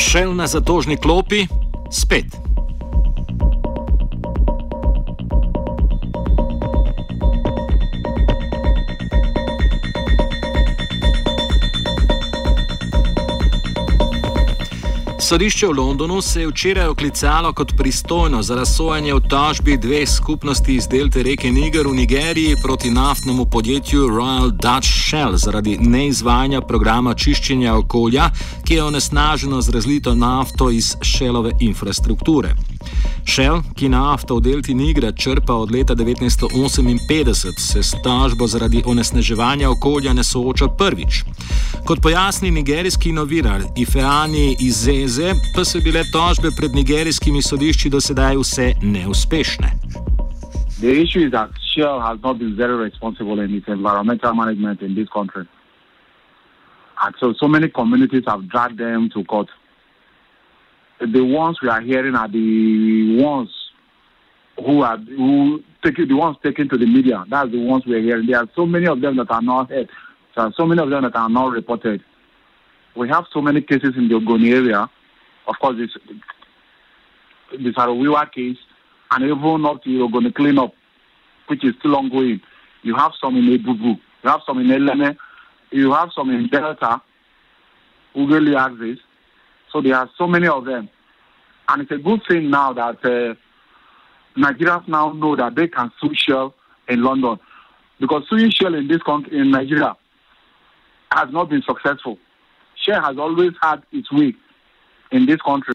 Šel na zatožni klopi, spet. Sodišče v Londonu se je včeraj oklicalo kot pristojno za razsojanje v tožbi dveh skupnosti iz delte reke Niger v Nigeriji proti naftnemu podjetju Royal Dutch Shell zaradi neizvajanja programa čiščenja okolja, ki je onesnaženo z razlito nafto iz Shellove infrastrukture. Shell, ki nafto v delti Nigra črpa od leta 1958, se s tožbo zaradi onesnaževanja okolja ne sooča prvič. Kot pojasni nigerijski novinar Ifeani iz Zeze, pa so bile tožbe pred nigerijskimi sodišči do sedaj vse neuspešne. The issue is that Shell has not been very responsible in its environmental management in this country. And so, so many communities have dragged them to court. The ones we are hearing are the ones who are who take the ones taken to the media. That's the ones we are hearing. There are so many of them that are not heard. There are so many of them that are not reported. We have so many cases in the Ogoni area. Of course, this the Saro-Wiwa case, and even up to Ogoni cleanup, which is still ongoing. You have some in Ebubu, you have some in Eleme, you have some in Delta, Ughelli axis. So there are so many of them. And it's a good thing now that uh, Nigerians now know that they can sue Shell in London. Because suing Shell in this country, in Nigeria, has not been successful. Shell has always had its way in this country.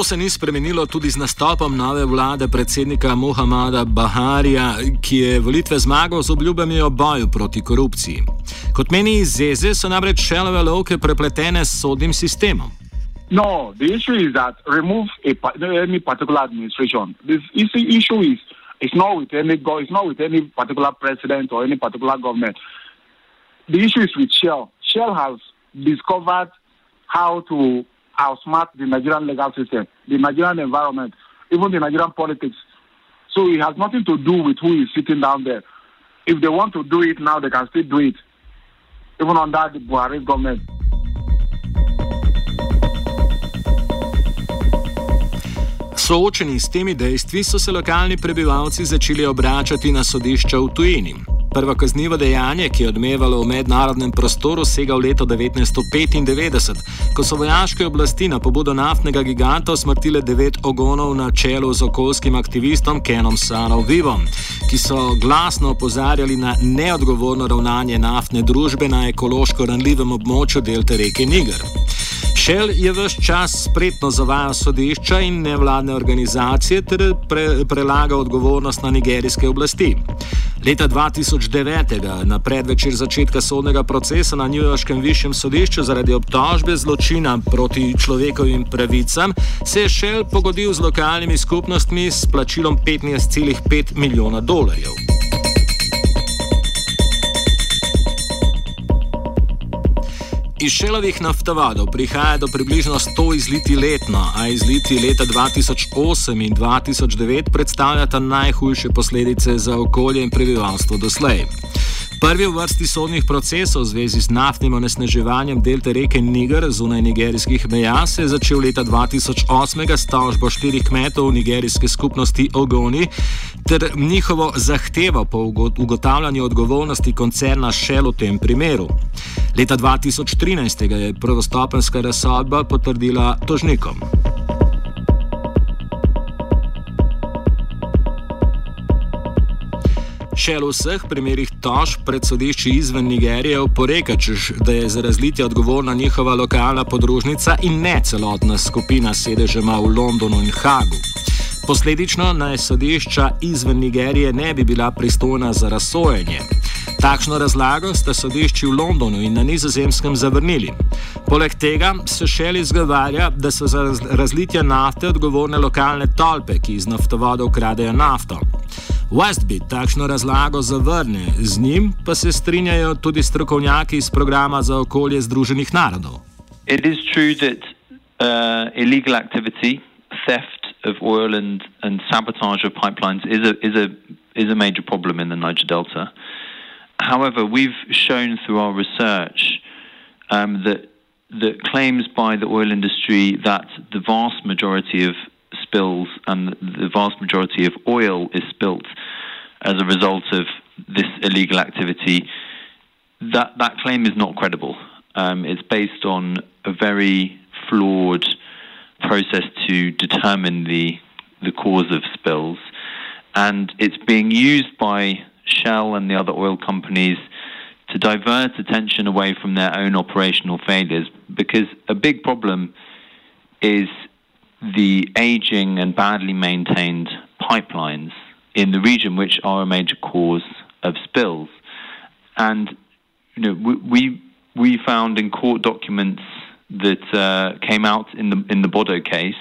To se ni spremenilo tudi z nastopom nove vlade predsednika Mohameda Baharija, ki je volitve zmagal z obljubami o boju proti korupciji. Kot meni iz Zeze, so namreč šelove lovke prepletene s sodnim sistemom. No, the issue is that remove a, any particular administration. This issue is It's not with any go. It's not with any particular president or any particular government. The issue is with Shell. Shell has discovered how to outsmart the Nigerian legal system, the Nigerian environment, even the Nigerian politics. So it has nothing to do with who is sitting down there. If they want to do it now, they can still do it, even under the Buhari government. Soočeni s temi dejstvi so se lokalni prebivalci začeli obračati na sodišča v tujini. Prvo kaznivo dejanje, ki je odmevalo v mednarodnem prostoru, sega v leto 1995, ko so vojaške oblasti na pobudo naftnega giganta smrtile devet ogonov na čelu z okoljskim aktivistom Kenom Sanov Vivom, ki so glasno opozarjali na neodgovorno ravnanje naftne družbe na ekološko ranljivem območju delte reke Niger. Shell je vse čas spretno zavajal sodišča in nevladne organizacije ter pre, prelagal odgovornost na nigerijske oblasti. Leta 2009, na predvečer začetka sodnega procesa na Newyorškem višjem sodišču zaradi obtožbe zločina proti človekovim pravicam, se je Shell pogodil z lokalnimi skupnostmi s plačilom 15,5 milijona dolarjev. Iz šelovih naftovodov prihaja do približno 100 izliti letno, a izliti leta 2008 in 2009 predstavljata najhujše posledice za okolje in prebivalstvo doslej. Prvi v vrsti sodnih procesov v zvezi z naftnim onesnaževanjem delte reke Niger zunaj nigerijskih meja se je začel leta 2008 s tožbo štirih kmetov nigerijske skupnosti Ogoni ter njihovo zahtevo po ugotavljanju odgovornosti koncerna Shell v tem primeru. Leta 2013 je prvostopenska razsodba potrdila tožnikom. Šel v vseh primerih tožb pred sodišči izven Nigerije oporeka, češ, da je za razlitje odgovorna njihova lokalna podružnica in ne celotna skupina sedežema v Londonu in Hagu. Posledično naj sodišča izven Nigerije ne bi bila pristojna za razsojenje. Takšno razlago sta sodišči v Londonu in na nizozemskem zavrnili. Poleg tega se še li zgovarja, da so za razlitje nafte odgovorne lokalne tolpe, ki iz naftovodov kradejo nafto. Westbeat takšno razlago zavrne, z njim pa se strinjajo tudi strokovnjaki iz programa za okolje Združenih narodov. It is true that uh, illegal activity, theft of oil and, and sabotage of pipelines is a, is, a, is a major problem in the Niger Delta. However, we've shown through our research um, that that claims by the oil industry that the vast majority of spills and the vast majority of oil is spilt as a result of this illegal activity, that that claim is not credible. Um, it's based on a very flawed process to determine the the cause of spills, and it's being used by Shell and the other oil companies to divert attention away from their own operational failures because a big problem is the aging and badly maintained pipelines in the region, which are a major cause of spills. And you know, we we, found in court documents that uh, came out in the in the Bodo case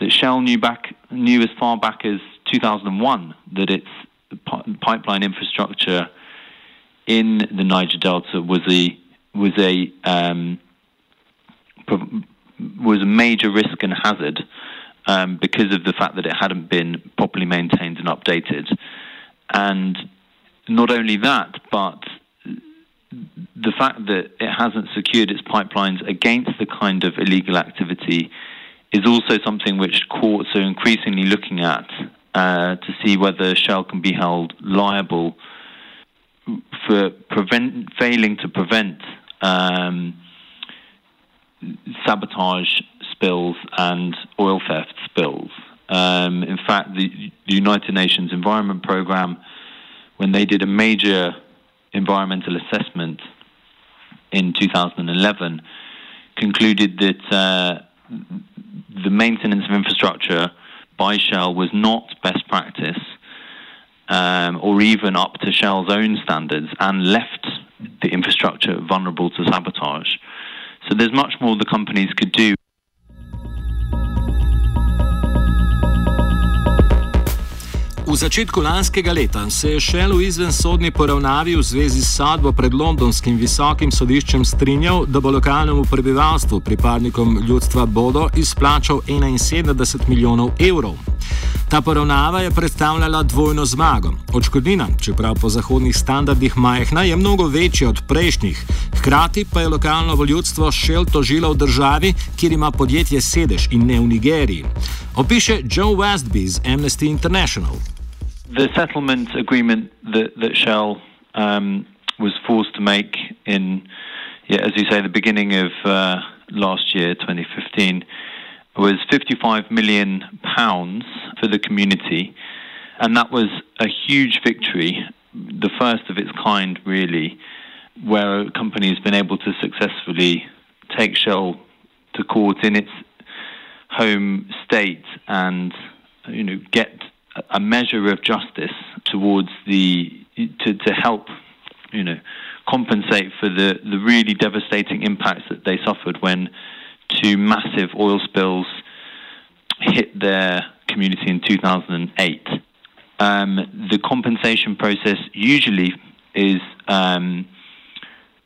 that Shell knew back knew as far back as 2001 that its pipeline infrastructure in the Niger Delta was a was a um, was a major risk and hazard um, because of the fact that it hadn't been properly maintained and updated, and not only that, but the fact that it hasn't secured its pipelines against the kind of illegal activity is also something which courts are increasingly looking at uh, to see whether Shell can be held liable for prevent, failing to prevent um, sabotage spills and oil theft spills. Um, in fact, the, the, United Nations Environment Programme, when they did a major environmental assessment in 2011, concluded that uh, the maintenance of infrastructure by Shell was not best practice um, or even up to Shell's own standards and left the infrastructure vulnerable to sabotage. So there's much more the companies could do. V začetku lanskega leta se je Shell v izvensodni poravnavi v zvezi s sadbo pred londonskim visokim sodiščem strinjal, da bo lokalnemu prebivalstvu, pripadnikom ljudstva Bodo, izplačal 71 milijonov evrov. Ta poravnava je predstavljala dvojno zmago. Odškodnina, čeprav po zahodnih standardih majhna, je mnogo večja od prejšnjih. Hkrati pa je lokalno voljudstvo Shell tožilo v državi, kjer ima podjetje sedež in ne v Nigeriji. Opiše Joe Westby iz Amnesty International. The settlement agreement that, that Shell um, was forced to make in, yeah, as you say, the beginning of uh, last year, 2015. was 55 million pounds for the community, and that was a huge victory, the first of its kind, really, where a company has been able to successfully take Shell to court in its home state and you know get a measure of justice towards the to, to help you know compensate for the, the really devastating impacts that they suffered when two massive oil spills hit their community in 2008. Um, the compensation process usually is um,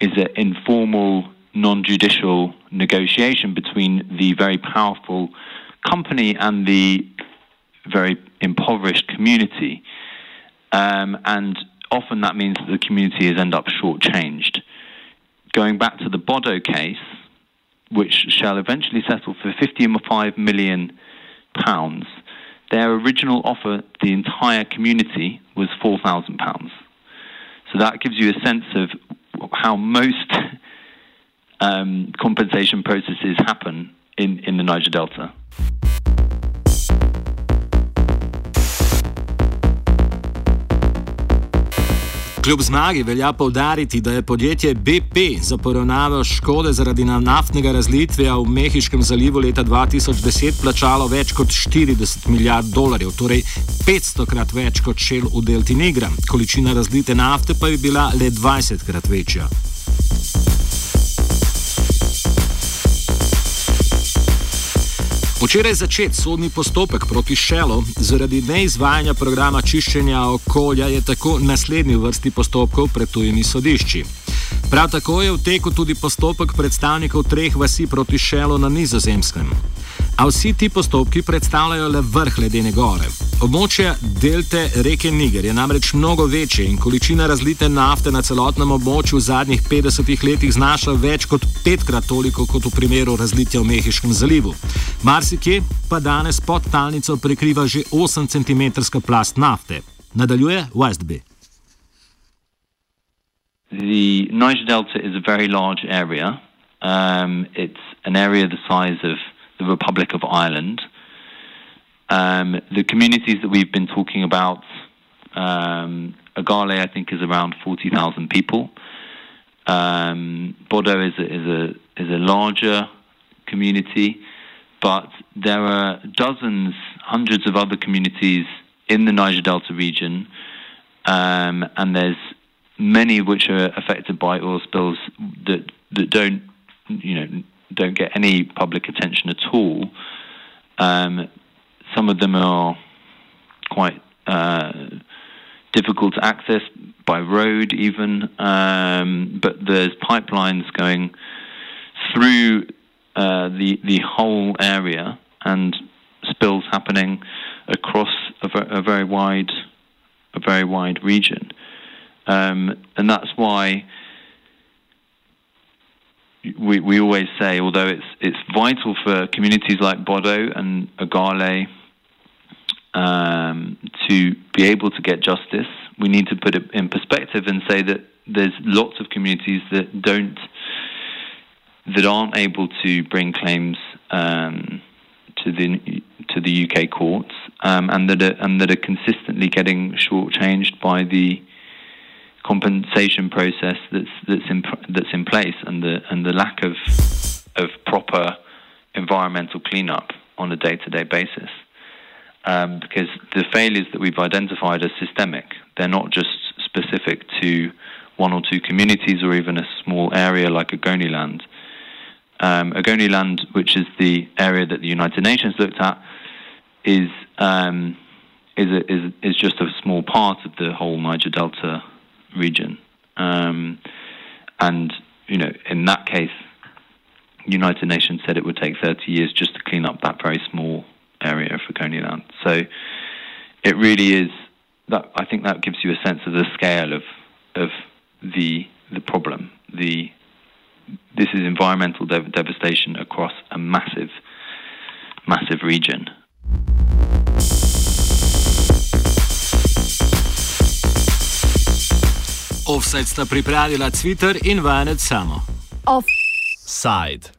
is an informal, non-judicial negotiation between the very powerful company and the very impoverished community, um, and often that means that the community is end up shortchanged. Going back to the Bodo case, which Shell eventually settle for 55 million pounds. Their original offer, the entire community, was four thousand pounds. So that gives you a sense of how most um, compensation processes happen in, in the Niger Delta. Kljub zmagi velja povdariti, da je podjetje BP za poravnavo škode zaradi naftnega razlitja v Mehiškem zalivu leta 2010 plačalo več kot 40 milijard dolarjev, torej 500 krat več kot šel v Delti Nigra. Količina razlite nafte pa je bila le 20 krat večja. Včeraj začet sodni postopek proti Šelu zaradi neizvajanja programa čiščenja okolja je tako naslednji vrsti postopkov pred tujimi sodišči. Prav tako je v teku tudi postopek predstavnikov treh vasi proti Šelu na nizozemskem. A vsi ti postopki predstavljajo le vrh ledene gore. Območje delte reke Niger je namreč mnogo večje in količina razlite nafte na celotnem območju v zadnjih 50 letih znaša več kot petkrat toliko kot v primeru razlitja v Mehiškem zalivu. Marsikje pa danes pod talnico prekriva že 8 cm plast nafte. Nadaljuje Westby. The Niger Delta is a very large area. Um, it's an area the size of the Republic of Ireland. Um, the communities that we've been talking about, um, Ogale, I think, is around 40,000 people. Um, Bodo is a, is, a, is a larger community, but there are dozens, hundreds of other communities in the Niger Delta region, um, and there's many which are affected by oil spills that that don't, you know, don't get any public attention at all. Um, some of them are quite uh, difficult to access by road, even. Um, but there's pipelines going through uh, the the whole area, and spills happening across a, a very wide a very wide region, um, and that's why we we always say, although it's it's vital for communities like Bodo and Ogale um, to be able to get justice, we need to put it in perspective and say that there's lots of communities that don't that aren't able to bring claims um, to the to the UK courts um, and that are, and that are consistently getting shortchanged by the compensation process that's that's in that's in place and the and the lack of of proper environmental cleanup on a day to day basis um, because the failures that we've identified are systemic. They're not just specific to one or two communities or even a small area like Ogoniland. Um, Ogoniland, which is the area that the United Nations looked at, is um, is, a, is is just a small part of the whole Niger Delta region, um, and you know in that case, United Nations said it would take 30 years just to clean up that very small area for Coneyland. So it really is that I think that gives you a sense of the scale of of the the problem. The this is environmental dev- devastation across a massive massive region. Offside sta pripravila Twitter in vajenec samo. Offside.